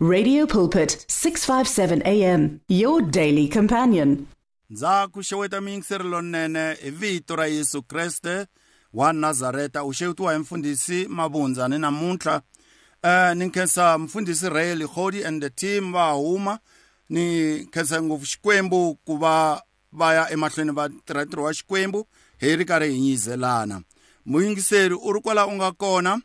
Radio Pulpit 657 AM your daily companion. ndza ku xeweta miyingiseri lonene hi vito ra yesu kreste wa nazareta u xewetiwa hi mfundhisi mabundza ni namuntlha uh, ni khensa mfundhisi rael hodi and the team va huma ni khensa ngopfu xikwembu ku va va ya emahlweni va tirha wa xikwembu hi ri karhi hi nyizelana muyingiseri u ri kwala u nga kona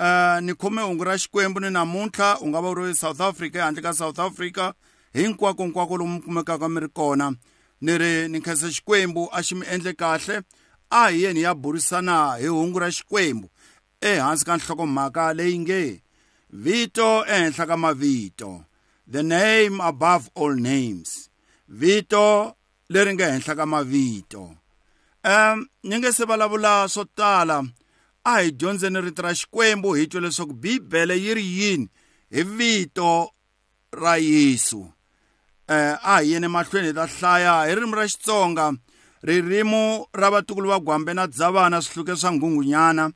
uh, ni khome hungu ra xikwembu ni namuntlha u nga va u ri south africa handle ka south africa hinkwako hinkwako lomu kumekaka mi ri kona. Ni ri ni khensa xikwembu a xi mi endle kahle a hi yeni ya burisana hi hungu ra xikwembu ehansi ka nhlokomhaka leyi nge vito ehenhla ka mavito the name above all names vito leri nga henhla ka mavito. Um ni nge se vulavula swo tala a hi dyondzeni rito ra xikwembu hi twa leswaku bibele yi ri yini? Hi vito ra yesu. Eh a hi yene mahlweni hi ta hlaya. Hi ririmi ra xitsonga ririmi ra vatukulu va gwambe na dzavana swihluke swa nghungunyana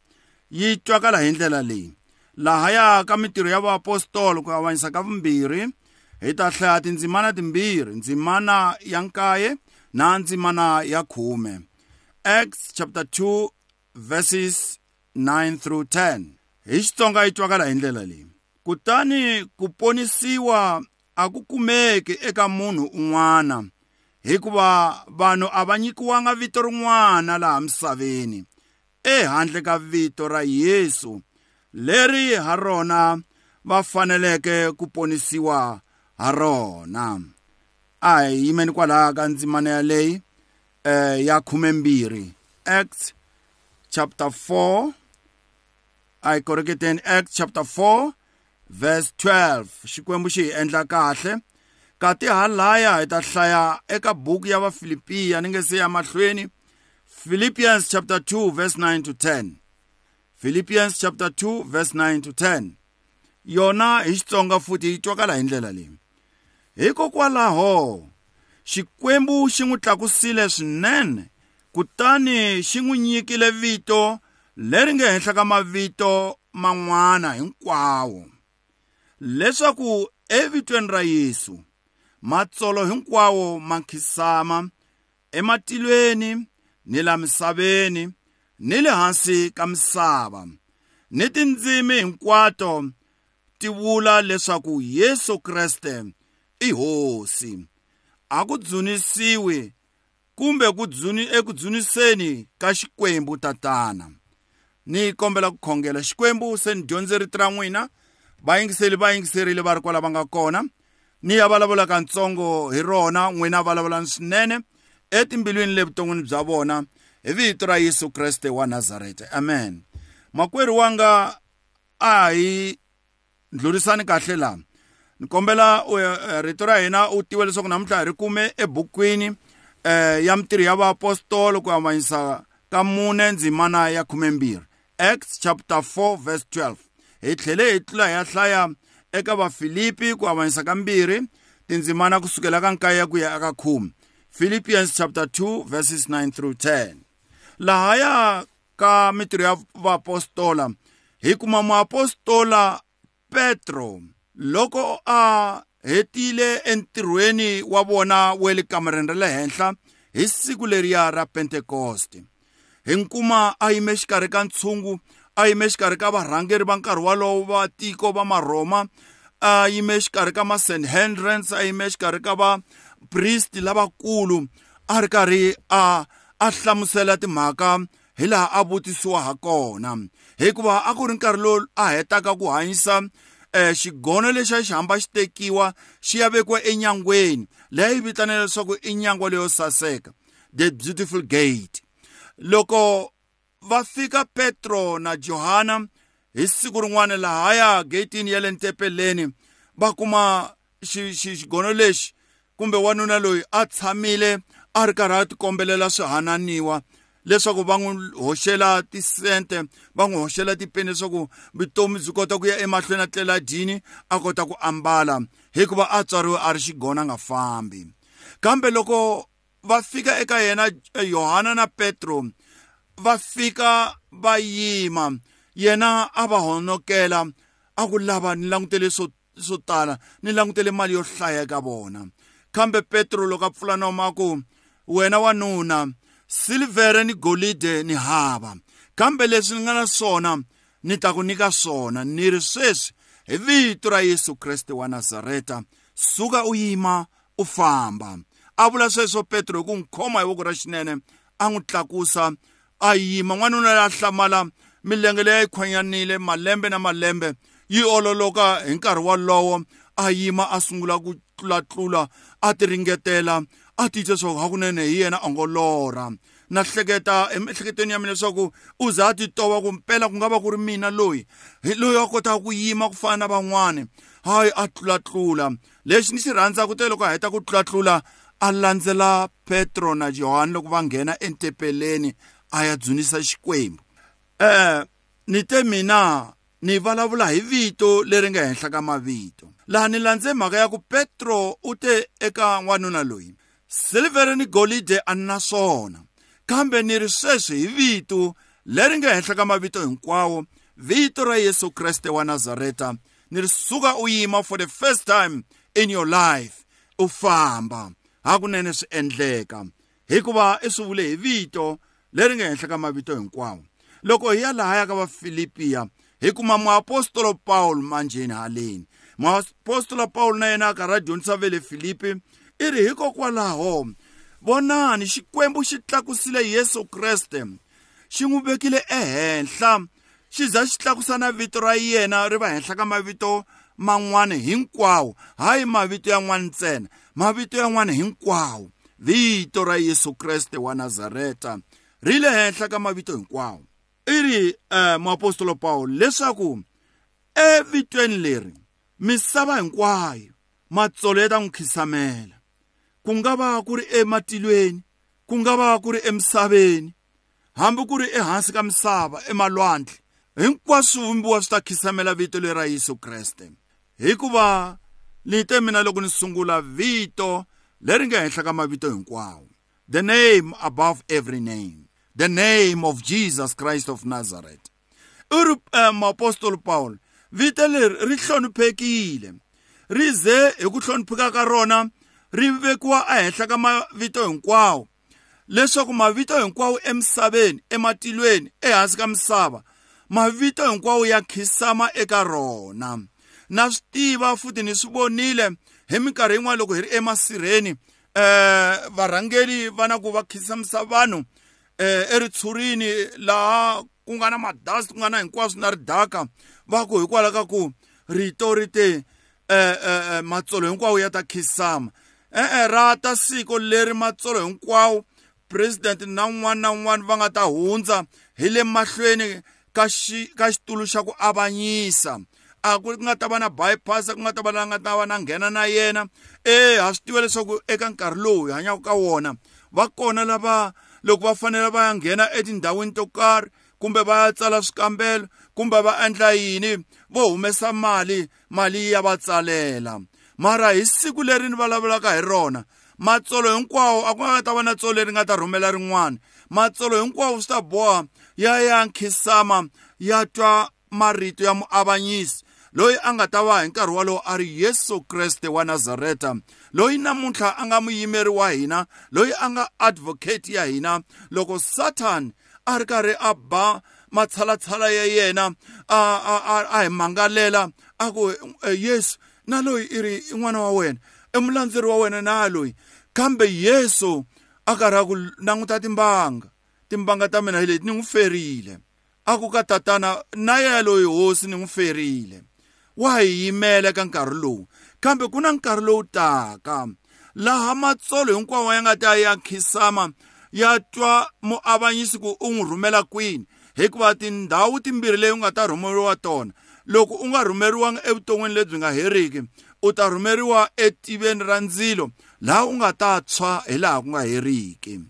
yi twakala hi ndlela leyi. Lahaya ka mitirho ya vaapostolo ku avanyisa ka vumbirhi hi ta hlaya tindzimana timbirhi ndzimana ya nkaye na ndzimana ya khume. Acts chapter 2 verses 9 through 10 hi xitsonga yi twakala hi ndlela leyi. Kutani ku ponisiwa a ku kumeki eka munhu un'wana hikuva vanhu a va nyikiwanga vito rin'wana laha misaveni ehandle ka vito ra Yesu. Leri ha rona va faneleke ku ponisiwa ha rona. A hi yimeni kwalaha ka ndzimana yaleyi eh ya khumembirhi acts chapter 4 i koreketeni acts chapter 4 verse 12 xikwembu xi hi endla kahle. Kati halaya hi ta hlaya eka buku ya vafilipiya ni nge se ya mahlweni. Philippians chapter 2 verse 9 to 10 philippians chapter 2 verse 9 to 10 yona hi xitsonga futhi yi twakala hi ndlela leyi. Hikokwalaho xikwembu xi n'wi tlakusile swinene kutani xi n'wi nyikile vito leri nga henhla ka mavito man'wana hinkwawo. Leswaku evitweni ra Yesu matsolo hinkwawo ma nkhisama ematilweni ni la misaveni ni le hansi ka misava. Ni tindzimi hinkwato ti vula leswaku Yesu Kriste i hosi. A ku dzunisiwi kumbe ku dzuni eku dzuniseni ka xikwembu tatana. Ni kombela ku khongela xikwembu se ni dyondze rito ra n'wina. Vayingiseli va yingiserile va ri kwala va nga kona. Ni ya vulavulaka ntsongo hi rona n'wina vulavulani swinene. Etimbilwini levuton'wini bya vona hi vito ra yesu kreste wa nazareta amen. Makwerhu wanga a hi ndlurisani kahle laha ni kombela rito ra hina u tiva leswaku namuntlha hi ri kume ebukwini eh ya mitirho ya vaapostolo ku avanyisa ka mune ndzimana ya khumembirhi acts chapter 4 verse 12 hi tlhele hi tlula ya hlaya eka vafilipi ku avanyisa ka mbirhi tindzimana kusukela ka nkaye ku ya eka khume. Philippians chapter 2 verses 9 through 10 lahaya ka mitirho ya vaapostola hi kuma muapostola petro loko a hetile entirhweni wa vona wa le kamareni ra le henhla hi siku leriya ra pentekoste hi nkuma a yime xikarhi ka ntshungu a yime xikarhi ka varhangeri va nkarhi walowo va tiko va marhoma a yime xikarhi ka ma-sanhedrins a yime xikarhi ka vapristi lavakulu. A ri karhi a a hlamusela timhaka hi laha a vutisiwa ha kona. Hikuva a ku ri nkarhi lowu a hetaka ku hanyisa eh xigono lexi a xi hamba xi tekiwa xi ya vekiwa enyangweni. Leyi vitanela leswaku i nyangwa leyo saseka the beautiful gate. Loko va fika petro na johana hi siku rin'wana lahaya gatini ya le ntepeleni va kuma xigono lexi kumbe wanuna loyi a tshamile a ri karhi a tikombelela swihananiwa leswaku va n'wi hoxela tisente va n'wi hoxela tipeni leswaku vutomi byi kota ku ya emahlweni a tlela dyini a kota ku ambala. Hikuva a tswariwe a ri xigona nga fambi. Kambe loko va fika eka yena yohana na petro va fika va yima. Yena a va honokela a ku lava ni langutele swo swo tala ni langutele mali yo hlaya eka vona. Kambe petro loko a pfula noma ku wena wanuna silivhere ni golide ni hava. Kambe leswi ni nga na swona ni ta ku nyika swona. Ni ri sweswi hi vito ra yesu kreste wa nazareta suka u yima u famba. A vula sweswo petro hi ku n'wi khoma hi voko ra xinene a n'wi tlakusa a yima n'wanuna ya hlamala milenge leyi yi khwanyanile malembe na malembe yi ololoka hi nkarhi wolowo a yima a sungula ku tlulatlula a ti ringetela a titwa swa hakunene hi yena a ngo lorha na hleketa emiehleketweni ya mina leswaku u za a ti tova ku mpela ku nga va ku ri mina loyi. Hi loyi a kotaka ku yima ku fana na van'wani hayi a tlulatlula lexi ni xi rhandzaka te loko a heta ku tlulatlula a landzela petro na johani loko va nghena entepeleni a ya dzunisa xikwembu. Eh ni te mina ni vulavula hi vito leri nga henhla ka mavito. Laha ni landze mhaka ya ku petro u te eka n'wanuna loyi. Silivhere ni golide a ni na swona. Kambe ni ri sweswi hi vito leri nga henhla ka mavito hinkwawo vito ra yesu kreste wa nazareta. Ni ri suka u yima for the first time in your life. U famba. Hakunene swi endleka hikuva i swi vule hi vito leri nga henhla ka mavito hinkwawo. Loko hi ya lahaya ka vafilipiya hi kuma muapostolo paul manjeni haleni. Muapostolo paul na yena a karhi a dyondzisa ve le filipi i ri hikokwalaho vonani xikwembu xi tlakusile yesu kreste xi n'wi vekile ehenhla xi za xi tlakusa na vito ra yena ri va henhla ka mavito man'wana hinkwawo. Hayi mavito yan'wana ntsena. Mavito yan'wana hinkwawo vito ra yesu kreste wa nazareta ri le henhla ka mavito hinkwawo. I ri um muapostolo paul leswaku evitweni leri misava hinkwayo matsolo ya ta n'wi khisamela. Ku nga va ku ri ematilweni ku nga va ku ri emisaveni hambi ku ri ehansi ka misava emalwandle hinkwaswo swivumbiwa swi ta khisamela vito leri ra yesu kreste. Hikuva ni te mina loko ni sungula vito leri nga henhla ka mavito hinkwawo. The name above every name. The name of jesus christ of nazareth. U ri um, muapostolo paul vito leri ri hloniphekile. Ri ze hi ku hlonipheka ka rona ri vekiwa ehenhla ka mavito hinkwawo. Leswaku mavito hinkwawo emisaveni ematilweni ehansi ka misava mavito hinkwawo ya khisama eka rona. Na swi tiva futhi ni swi vonile hi minkarhi yin'wana loko hi ri emasirheni eh varhangeli va na ku va khisamisa vanhu eh eritshurini laha ku nga na madust ku nga na hinkwaswo na ridaka va ku hikwalaho ka ku rito ri te eh matsolo hinkwawo ya ta khisama. E-e ra ta siku leri matsolo hinkwawo president na un'wana na un'wana va nga ta hundza hi le mahlweni ka xi ka xitulu xa ku avanyisa. A ku nga ta va na bypass ku nga ta va la nga ta va na nghena na yena. E ha swi tiva leswaku eka nkarhi lowu hi hanyaka ka wona va kona lava loko va fanele va ya nghena etindhawini to karhi kumbe va ya tsala swikambelo kumbe va endla yini vo humesa mali mali ya va tsalela. Mara hi siku leri ni vulavulaka hi rona matsolo hinkwawo a ku nga ta va na tsolo leri nga ta rhumela rin'wana. Matsolo hinkwawo swi ta boha ya ya nkhisama ya twa marito ya muavanyisi. Loyi a nga ta va hi nkarhi walowo a ri yesu kreste wa nazareta loyi namuntlha a nga muyimeri wa hina loyi a nga advocate ya hina loko satan a ri karhi a ba matshalatshala ya yena a, a, a, a hi mangalela a ku yesu na loyi i ri n'wana wa wena i mulandzeri wa wena na loyi kambe yesu a karhi a ku languta timbanga timbanga ta mina hi leti ni n'wi ferile a ku ka tatana na yena loyi hosi ni n'wi ferile. Wa hi yimela eka nkarhi lowu. Kambe ku na nkarhi lowu taka. Laha matsolo hinkwawo ya nga ta ya khisama ya twa muavanyisi ku u n'wi rhumela kwini? Hikuva tindhawu timbirhi leyi u nga ta rhumeriwa tona loko u nga rhumeriwangi evuton'wini lebyi nga heriki u ta rhumeriwa etiveni ra ndzilo laha u nga ta tshwa hi laha ku nga heriki.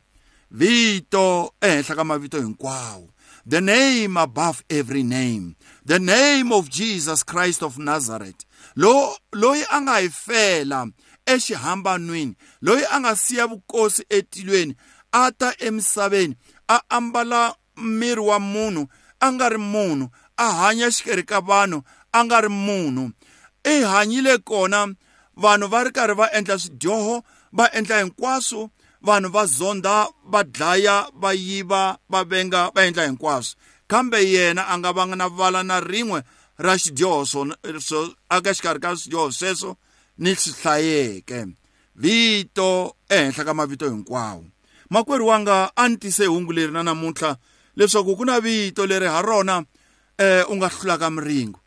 Vito ehenhla ka mavito hinkwawo. The name above every name. The name of jesus christ of nazareth. Lo loyi a nga hi fela exihambanweni loyi a nga siya vukosi etilweni a ta emisaveni a ambala miri wa munhu a nga ri munhu a hanya xikarhi ka vanhu a nga ri munhu. I hanyile kona vanhu va ri karhi va endla swidyoho va endla hinkwaswo vanhu va zonda va dlaya va yiva va venga va endla hinkwaswo. Kambe yena a nga vanga na vala na rin'we ra xidyoho so aka xikarhi ka swidyoho sweswo ni swi hlayeke. Vito ehenhla ka mavito hinkwawo. Makwerhu wanga a ni tise hungu leri na namuntlha leswaku ku na vito leri ha rona eh u nga hlulaka miringo.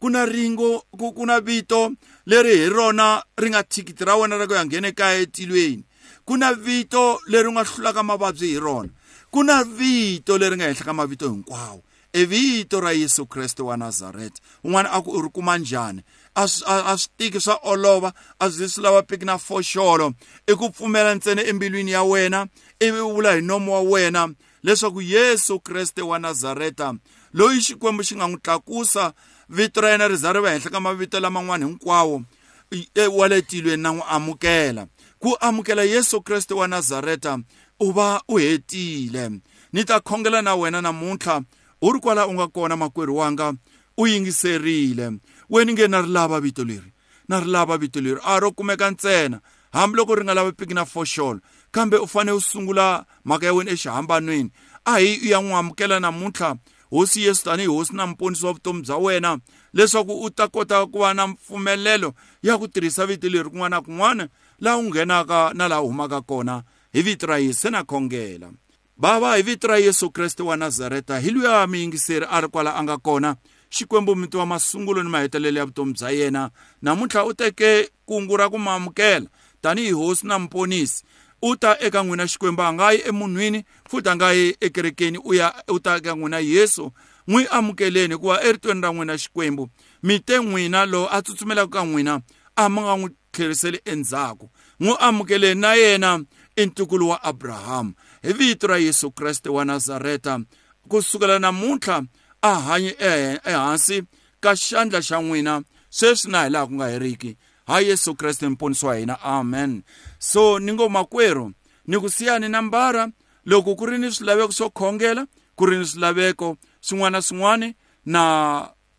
Ku na ringo ku, ku na vito leri hi rona ri nga thikithi ra wena ra ku ya nghena ekaya etilweni. Ku na vito leri u nga hlulaka mavabyi hi rona. Ku na vito leri nga henhla ka mavito hinkwawo. I vito ra yesu kreste wa nazareta un'wana a ku u ri kuma njhani? A swi tiki swa olova? A swi swi lava piki na foxolo? I ku pfumela ntsena embilwini ya wena? Ivi u vula hi nomo wa wena? Leswaku yesu kreste wa nazareta loyi xikwembu xi nga n'wi tlakusa vito ra yena ri za ri va henhla ka mavito laman'wana hinkwawo e, wa le tilweni na n'wi amukela. Ku amukela yesu kreste wa nazareta u va u hetile. Ni ta khongela na wena namuntlha u ri kwala u nga kona makwerhu wanga u yingiserile. Weni nge na ri lava vito leri na ri lava vito leri a ro kumeka ntsena. Hambiloko ri nga lavi piki na foxolo kambe u fanele u sungula mhaka ya wena exihambanweni. A hi u ya n'wi amukela namuntlha hosi yesu tanihi hosi na muponisi wa vutomi bya wena leswaku u ta kota ku va na mpfumelelo ya ku tirhisa vito leri kun'wana na kun'wana laha u nghenaka na laha u humaka kona hi vito ra yesu na khongela. Bava hi vito ra yesu kreste wa nazareta hi luya miyingiseri a ri kwala a nga kona xikwembu miti wa masungulo ni mahetelelo ya vutomi bya yena namuntlha u teke kungu ra ku mamukela tanihi hosi na muponisi u ta eka n'wina xikwembu a nga yi emunhwini futhi a nga yi ekerekeni u ya u ta eka n'wina yesu n'wi amukeleni hikuva eritweni ra n'wina xikwembu. Mi te n'wina lowu a tsutsumelaka ka n'wina a mi nga n'wi tlheriseli endzhaku n'wi amukeleni na yena i ntukulu wa abrahamu hi vito ra yesu kreste wa nazareta kusukela namuntlha a hanye ehansi ka xandla xa n'wina sweswi na hi laha ku nga heriki. Ha yesu kreste mponisi wa hina. Amen. So ni ngo makwerhu ni ku siyani nambara loko ku ri ni swilaveko swo khongela ku ri ni swilaveko swin'wana na swin'wana na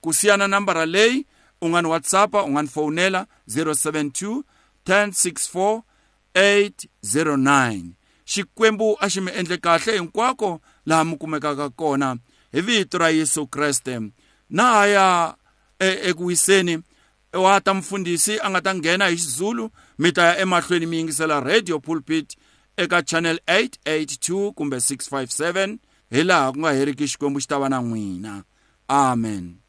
ku siyana nambara leyi u nga ni whatsappa u nga ni fowunela 072 1064 809 xikwembu a xi mi endle kahle hinkwako laha mi kumekaka kona hi vito ra yesu kreste. Na haya eku wiseni wa ta mfundhisi a nga ta nghena hi xizulu mi ta ya emahlweni mi yingisela radio pulpit eka channel 882 kumbe 657 hi laha ku nga heriki xikwembu xi ta va na n'wina. Amen.